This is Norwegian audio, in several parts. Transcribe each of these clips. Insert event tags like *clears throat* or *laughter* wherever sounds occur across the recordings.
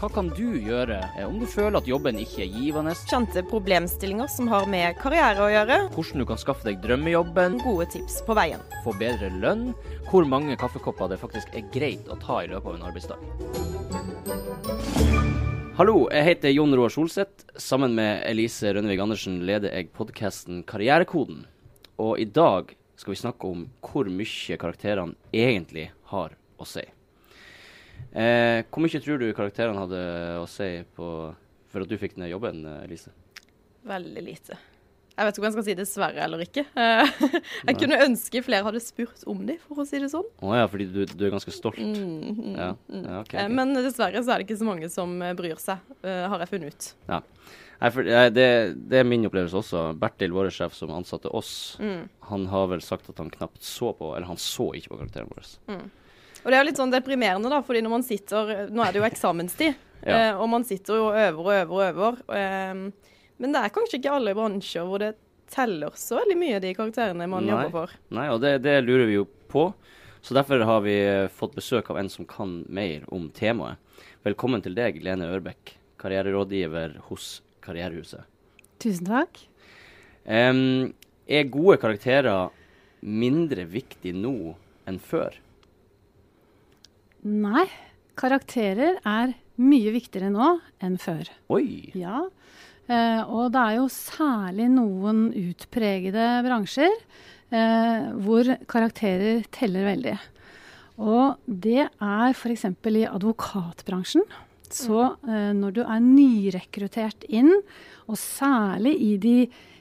Hva kan du gjøre eh, om du føler at jobben ikke er givende? Kjente problemstillinger som har med karriere å gjøre. Hvordan du kan skaffe deg drømmejobben? Gode tips på veien. Få bedre lønn? Hvor mange kaffekopper det faktisk er greit å ta i løpet av en arbeidsdag? Hallo, jeg heter Jon Roar Solseth. Sammen med Elise Rønnevig Andersen leder jeg podkasten Karrierekoden. Og i dag skal vi snakke om hvor mye karakterene egentlig har å si. Eh, hvor mye tror du karakterene hadde å si på, for at du fikk den jobben, eh, Elise? Veldig lite. Jeg vet ikke om jeg skal si dessverre eller ikke. Eh, *laughs* jeg kunne ønske flere hadde spurt om de, for å si det sånn. Å ja, fordi du, du er ganske stolt? Mm, mm, Ja, mm. ja, okay, okay. Men dessverre så er det ikke så mange som eh, bryr seg, eh, har jeg funnet ut. Ja. Eh, det, det er min opplevelse også. Bertil, vår sjef som ansatte oss, Mm. han har vel sagt at han knapt så på Eller han så ikke på karakteren vår. Og det er jo litt sånn deprimerende, da, fordi når man sitter Nå er det jo eksamenstid, *laughs* Ja. eh, og man sitter jo og øver og øver og øver. eh, men det er kanskje ikke alle bransjer hvor det teller så veldig mye, de karakterene man Nei. jobber for. Nei, og det, det lurer vi jo på. Så derfor har vi eh, fått besøk av en som kan mer om temaet. Velkommen til deg, Lene Ørbekk, karriererådgiver hos Karrierehuset. Tusen takk. Um, er gode karakterer mindre viktig nå enn før? Nei, karakterer er mye viktigere nå enn før. Oi! Ja, eh, og det er jo særlig noen utpregede bransjer eh, hvor karakterer teller veldig. Og det er f.eks. i advokatbransjen. Så eh, når du er nyrekruttert inn, og særlig i de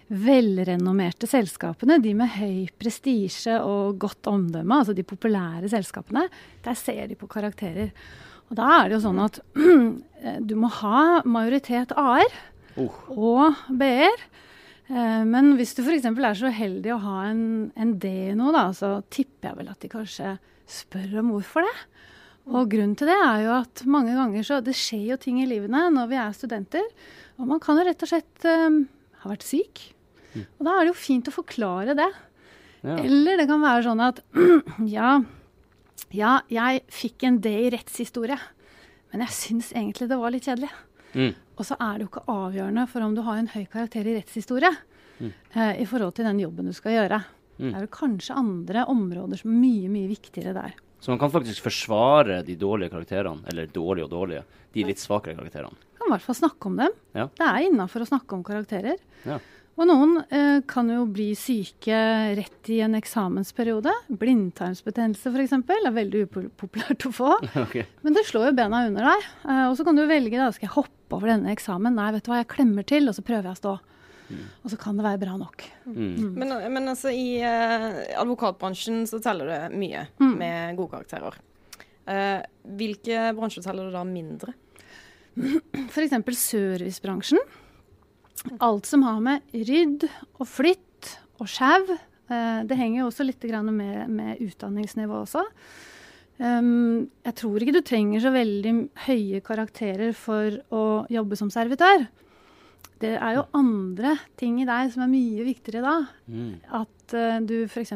velrenommerte selskapene, de med høy prestisje og godt omdømme, altså de populære selskapene, der ser de på karakterer. Og da er det jo sånn at *clears throat* du må ha majoritet A-er Oh. og B-er. Eh, men hvis du f.eks. er så uheldig å ha en, en D noe, da, så tipper jeg vel at de kanskje spør om hvorfor det. Og grunnen til det er jo at mange ganger så Det skjer jo ting i livene når vi er studenter. Og man kan jo rett og slett um, ha vært syk. Og da er det jo fint å forklare det. Ja. Eller det kan være sånn at *clears throat* ja, ja, jeg fikk en D i rettshistorie, men jeg syns egentlig det var litt kjedelig. Mm. Og så er det jo ikke avgjørende for om du har en høy karakter i rettshistorie eh, i forhold til den jobben du skal gjøre. Det er jo kanskje andre områder som er mye, mye viktigere der. Så man kan faktisk forsvare de dårlige karakterene, eller dårlige og dårlige, de litt svakere karakterene. Kan i hvert fall snakke om dem. Ja. Det er innafor å snakke om karakterer. Ja. Og noen eh, kan jo bli syke rett i en eksamensperiode. Blindtarmsbetennelse f.eks. er veldig upopulært å få. *laughs* Okay. Men det slår jo bena under deg. Eh, og så kan du velge da, skal jeg hoppe over denne eksamen. Nei, vet du hva, jeg klemmer til, og så prøver jeg å stå. Og så kan det være bra nok. Mm. Men, men altså, i eh, advokatbransjen så teller det mye Mm. med gode karakterer. Eh, hvilke bransjer teller det da mindre? F.eks. servicebransjen. Alt som har med rydd og flytt og sjau. Eh, det henger jo også litt med, med utdanningsnivå også. Um, jeg tror ikke du trenger så veldig høye karakterer for å jobbe som servitør. Det er jo andre ting i deg som er mye viktigere da. Mm. At uh, du f.eks.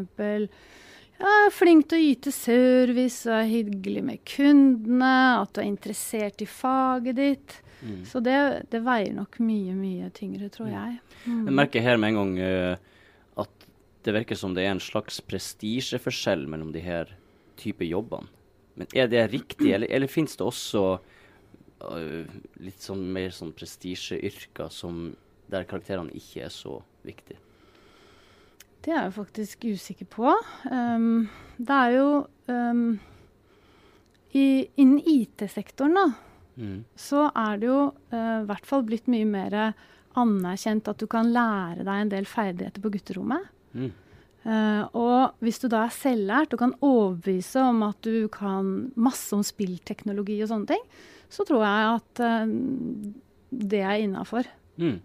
Ja, er flink til å yte service, og er hyggelig med kundene, at du er interessert i faget ditt. Mm. Så det, det veier nok mye, mye tyngre, tror jeg. Jeg merker her med en gang uh, at det virker som det er en slags prestisjeforskjell mellom de her type jobbene. Men er det riktig, eller, eller finnes det også uh, litt sånn mer sånn prestisjeyrker der karakterene ikke er så viktige? Det er jeg faktisk usikker på. Um, det er jo um, i, Innen IT-sektoren, da, Mm. så er det jo eh, i hvert fall blitt mye mer anerkjent at du kan lære deg en del ferdigheter på gutterommet. Mm. Uh, og hvis du da er selvlært og kan overbevise om at du kan masse om spillteknologi og sånne ting, så tror jeg at uh, det er innafor. Mm.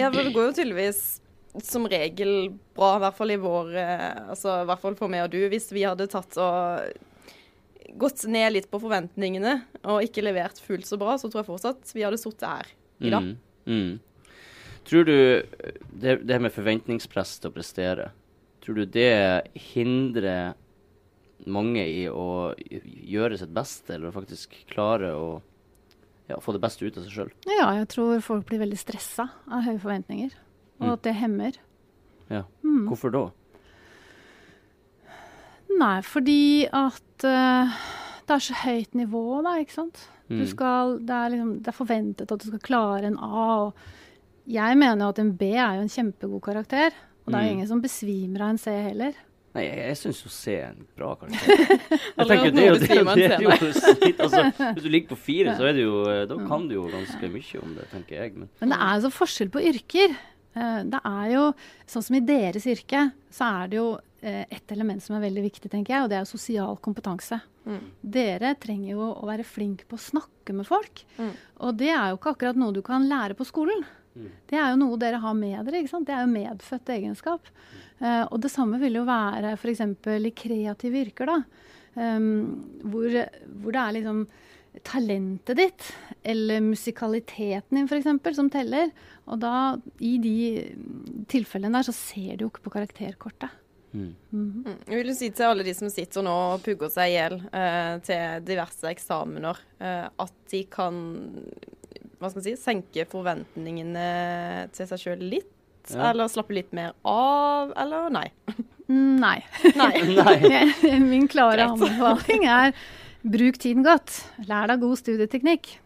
Ja, for det går jo tydeligvis som regel bra, i hvert fall i vår Altså i hvert fall for meg og du. Hvis vi hadde tatt og gått ned litt på forventningene og ikke levert fullt så bra, så tror jeg fortsatt vi hadde sittet her i dag. Mm. Mm. Tror du det, det med forventningspress til å prestere, tror du det hindrer mange i å gjøre sitt beste, eller faktisk klare å ja, få det beste ut av seg sjøl? Ja, jeg tror folk blir veldig stressa av høye forventninger. Og Mm. at det hemmer. Ja. Mm. Hvorfor da? Nei, fordi at uh, det er så høyt nivå, da, ikke sant. Du Mm. skal, det, er liksom, det er forventet at du skal klare en A. og Jeg mener jo at en B er jo en kjempegod karakter. Og det er jo Mm. ingen som besvimer av en C heller. Nei, jeg, jeg syns jo C er en bra karakter. *laughs* Jeg tenker det, det jo det, jo- det, jo snitt. Altså, hvis du ligger på fire, så er det jo Da kan du jo ganske mye om det, tenker jeg. Men Men det er altså forskjell på yrker. Eh, Det er jo, Sånn som i deres yrke, så er det jo eh, et element som er veldig viktig, tenker jeg, og det er jo sosial kompetanse. Mm. Dere trenger jo å være flink på å snakke med folk. Mm. Og det er jo ikke akkurat noe du kan lære på skolen. Mm. Det er jo noe dere har med dere. ikke sant? Det er jo medfødt egenskap. Uh, og det samme vil jo være f.eks. i kreative yrker, da. Um, hvor, hvor det er liksom talentet ditt, eller musikaliteten din f.eks., som teller. Og da, i de tilfellene der, så ser du jo ikke på karakterkortet. Mm. Mm. Jeg vil si til alle de som sitter nå og pugger seg i hjel eh, til diverse eksamener, eh, at de kan hva skal jeg si, senke forventningene til seg sjøl litt. Ja. Eller slappe litt mer av, eller nei. Mm, *laughs* Nei. Nei. *laughs* *laughs* Min klare anbefaling er bruk tiden godt. Lær deg god studieteknikk.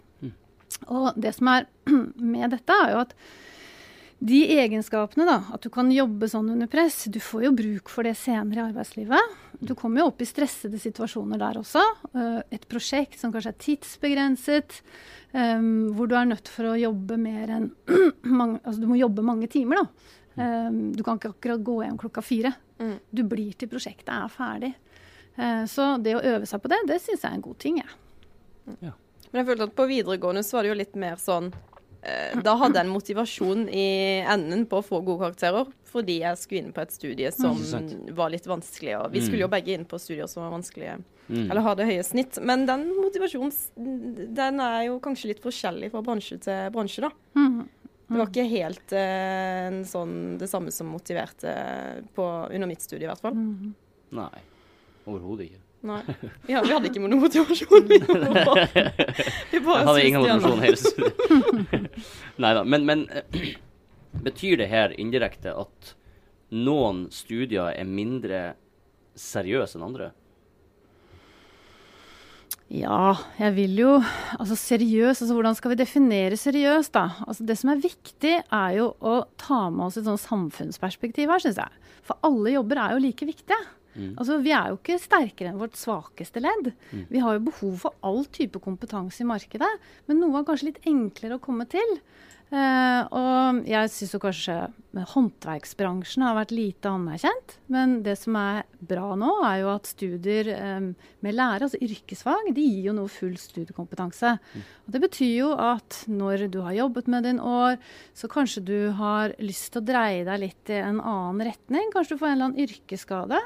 Og det som er *clears throat* med dette, er jo at de egenskapene, da, at du kan jobbe sånn under press, du får jo bruk for det senere i arbeidslivet. Du kommer jo opp i stressede situasjoner der også. Eh, Et prosjekt som kanskje er tidsbegrenset, eh, hvor du er nødt for å jobbe mer enn *clears throat* mange, Altså du må jobbe mange timer, da. Eh, Du kan ikke akkurat gå hjem klokka fire. Mm. Du blir til prosjektet er ferdig. Så det å øve seg på det, det syns jeg er en god ting. Jeg. Men jeg følte at på videregående så var det jo litt mer sånn Da hadde jeg en motivasjon i enden på å få gode karakterer, fordi jeg skulle inn på et studie som var litt vanskelig. Og vi Mm. skulle jo begge inn på studier som var vanskelige, Mm. eller hadde høye snitt. Men den motivasjonen den er jo kanskje litt forskjellig fra bransje til bransje, da. Mhm. Det var ikke helt eh, sånn, det samme som motiverte på, under mitt studie, i hvert fall. Nei. Overhodet ikke. Nei. Ja, vi hadde ikke noe motivasjon. *laughs* Vi bare, vi bare hadde ingen motivasjon hele studiet. *laughs* Nei da. Men, men eh, betyr det her indirekte at noen studier er mindre seriøse enn andre? Ja, jeg vil jo Altså seriøs, altså hvordan skal vi definere seriøs, da? Altså Det som er viktig, er jo å ta med oss et sånn samfunnsperspektiv her, syns jeg. For alle jobber er jo like viktige. Mm. Altså Vi er jo ikke sterkere enn vårt svakeste ledd. Vi har jo behov for all type kompetanse i markedet, men noe er kanskje litt enklere å komme til. Uh, og jeg syns jo kanskje håndverksbransjen har vært lite anerkjent. Men det som er bra nå, er jo at studier um, med lære, altså yrkesfag, de gir jo nå full studiekompetanse. Og Det betyr jo at når du har jobbet med din år, så kanskje du har lyst til å dreie deg litt i en annen retning. Kanskje du får en eller annen yrkesskade.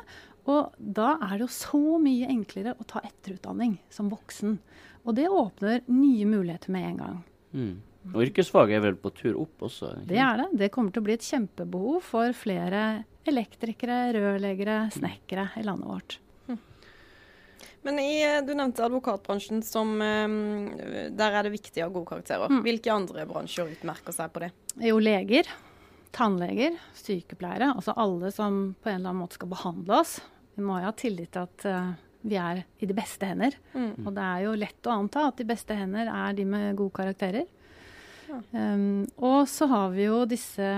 Og da er det jo så mye enklere å ta etterutdanning som voksen. Og det åpner nye muligheter med en gang. Mm. Og yrkesfag er vel på tur opp også? ikke Det er det. Det kommer til å bli et kjempebehov for flere elektrikere, rørleggere, snekkere i landet vårt. Men i, eh, du nevnte advokatbransjen som eh, Der er det viktig å ha gode karakterer. Mm. Hvilke andre bransjer utmerker seg på det? Jo, leger. tannleger, sykepleiere, altså alle som på en eller annen måte skal behandle oss. Vi må jo ha tillit til at uh, vi er i de beste hender. Og det er jo lett å anta at de beste hender er de med gode karakterer. Um, og så har vi jo disse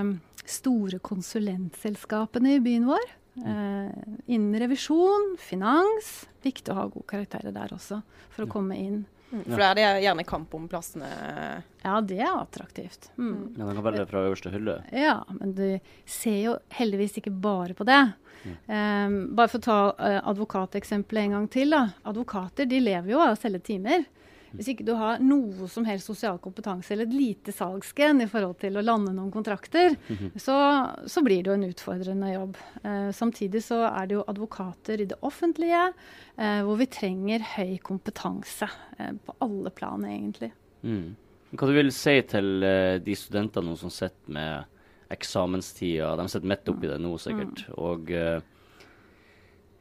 store konsulentselskapene i byen vår. Uh, innen revisjon, finans. Viktig å ha gode karakterer der også, for å komme inn. Mm. For da er det gjerne kamp om plassene. Ja, det er attraktivt. Mm. Men man kan velge fra øverste hylle. Ja, men du ser jo heldigvis ikke bare på det. Um, bare for å ta uh, advokateksempelet en gang til. da. Advokater de lever jo av å selge timer. Hvis ikke du har noe som helst sosial kompetanse eller et lite salgsgen i forhold til å lande noen kontrakter, så, så blir det jo en utfordrende jobb. Eh, samtidig så er det jo advokater i det offentlige eh, hvor vi trenger høy kompetanse eh, på alle plan, egentlig. Mm. Hva du vil si til eh, de studentene som sitter med eksamenstida? De sitter midt oppi det nå, sikkert. Og eh,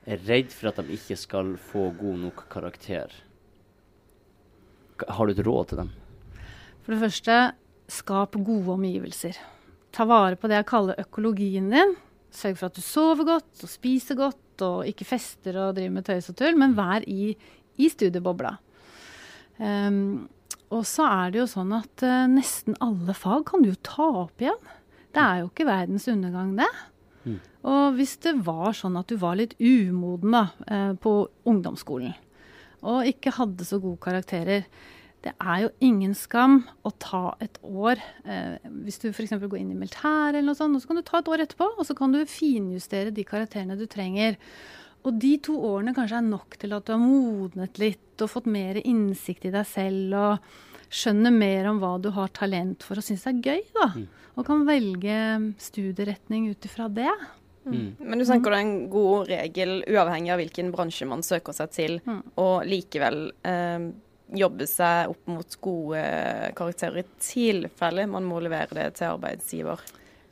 er redd for at de ikke skal få god nok karakter. Har du et råd til dem? For det første, skap gode omgivelser. Ta vare på det jeg kaller økologien din. Sørg for at du sover godt og spiser godt og ikke fester og driver med tøys og tull, men vær i, i studiebobla. Um, og så er det jo sånn at uh, nesten alle fag kan du jo ta opp igjen. Det er jo ikke verdens undergang, det. Og hvis det var sånn at du var litt umoden da, uh, på ungdomsskolen, og ikke hadde så gode karakterer, det er jo ingen skam å ta et år eh, Hvis du f.eks. går inn i militæret, eller noe sånt, så kan du ta et år etterpå, og så kan du finjustere de karakterene du trenger. Og de to årene kanskje er nok til at du har modnet litt og fått mer innsikt i deg selv og skjønner mer om hva du har talent for og syns er gøy, da. Og kan velge studieretning ut ifra det. Men du tenker det er en god regel, uavhengig av hvilken bransje man søker seg til, og likevel eh, jobbe seg opp mot gode karakterer i tilfelle man må levere det til arbeidsgiver.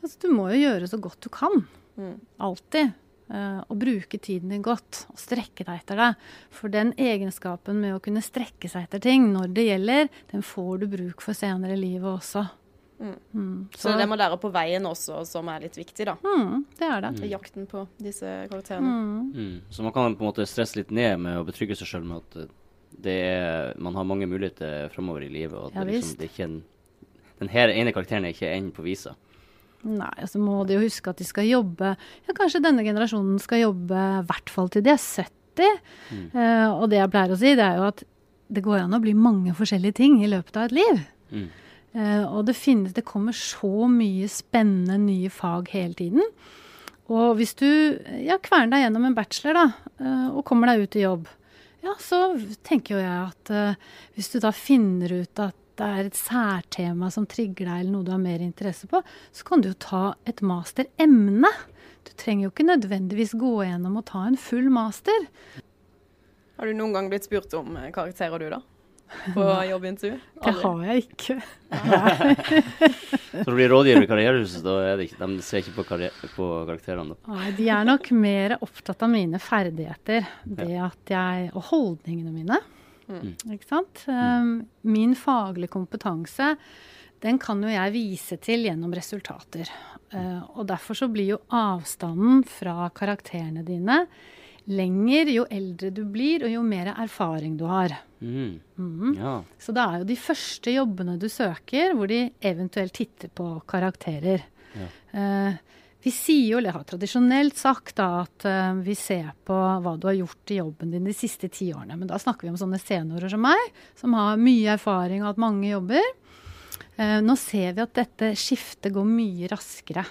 Altså, du må jo gjøre så godt du kan. Alltid. Eh, og bruke tiden din godt. Og strekke deg etter det. For den egenskapen med å kunne strekke seg etter ting når det gjelder, den får du bruk for senere i livet også. Mm. Så det er det må lære på veien også, som er litt viktig, da. Mm, det er det. Til jakten på disse karakterene. Mm. Så man kan på en måte stresse litt ned med å betrygge seg sjøl med at eh, det er, man har mange muligheter framover i livet. Og at Ja, det, liksom, det er ikke en, den her ene karakteren er ikke enden på visa. Nei, altså må de jo huske at de skal jobbe Ja, kanskje denne generasjonen skal jobbe i hvert fall til de er 70. Uh, og det jeg pleier å si, det er jo at det går an å bli mange forskjellige ting i løpet av et liv. Mm. Eh, og det finnes Det kommer så mye spennende nye fag hele tiden. Og hvis du ja, kverner deg gjennom en bachelor da, eh, og kommer deg ut i jobb, ja, så tenker jo jeg at eh, hvis du da finner ut at det er et særtema som trigger deg, eller noe du har mer interesse på, så kan du jo ta et masteremne. Du trenger jo ikke nødvendigvis gå gjennom og ta en full master. Har du noen gang blitt spurt om karakterer, du, da? På jobbintervju? Det har jeg ikke. Så du blir rådgiver i Karrierehuset, da er det ikke, de ser ikke på, på karakterene. da. Nei, de er nok mer opptatt av mine ferdigheter det at jeg, og holdningene mine. Ikke sant? Um, min faglige kompetanse den kan jo jeg vise til gjennom resultater. Uh, og derfor så blir jo avstanden fra karakterene dine lenger jo eldre du blir, og jo mer erfaring du har. Mm. Ja. Så det er jo de første jobbene du søker, hvor de eventuelt titter på karakterer. Eh, vi sier jo, eller har tradisjonelt sagt, da, at eh, vi ser på hva du har gjort i jobben din de siste ti årene. Men da snakker vi om sånne seniorer som meg, som har mye erfaring og hatt mange jobber. Eh, nå ser vi at dette skiftet går mye raskere.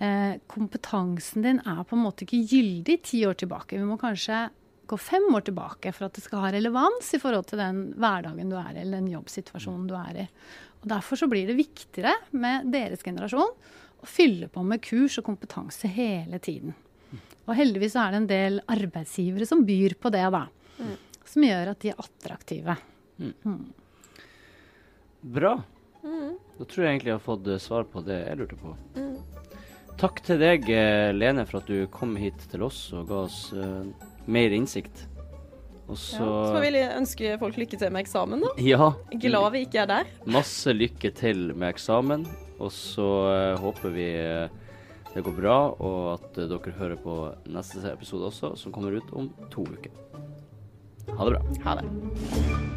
Eh, kompetansen din er på en måte ikke gyldig ti år tilbake. Vi må kanskje gå fem år tilbake for at det skal ha relevans i forhold til den hverdagen du er i, eller den jobbsituasjonen du er i. Og Derfor så blir det viktigere med deres generasjon å fylle på med kurs og kompetanse hele tiden. Og heldigvis så er det en del arbeidsgivere som byr på det, da. Som gjør at de er attraktive. Bra. Da tror jeg egentlig jeg har fått eh, svar på det jeg lurte på. Takk til deg, eh, Lene, for at du kom hit til oss og ga oss uh, mer innsikt. Og Ja. så vil jeg ønske folk lykke til med eksamen, da. Ja. Glad vi ikke er der. Masse lykke til med eksamen. Og så uh, håper vi det går bra, og at dere hører på neste episode også, som kommer ut om to uker. Ha det bra. Ha det.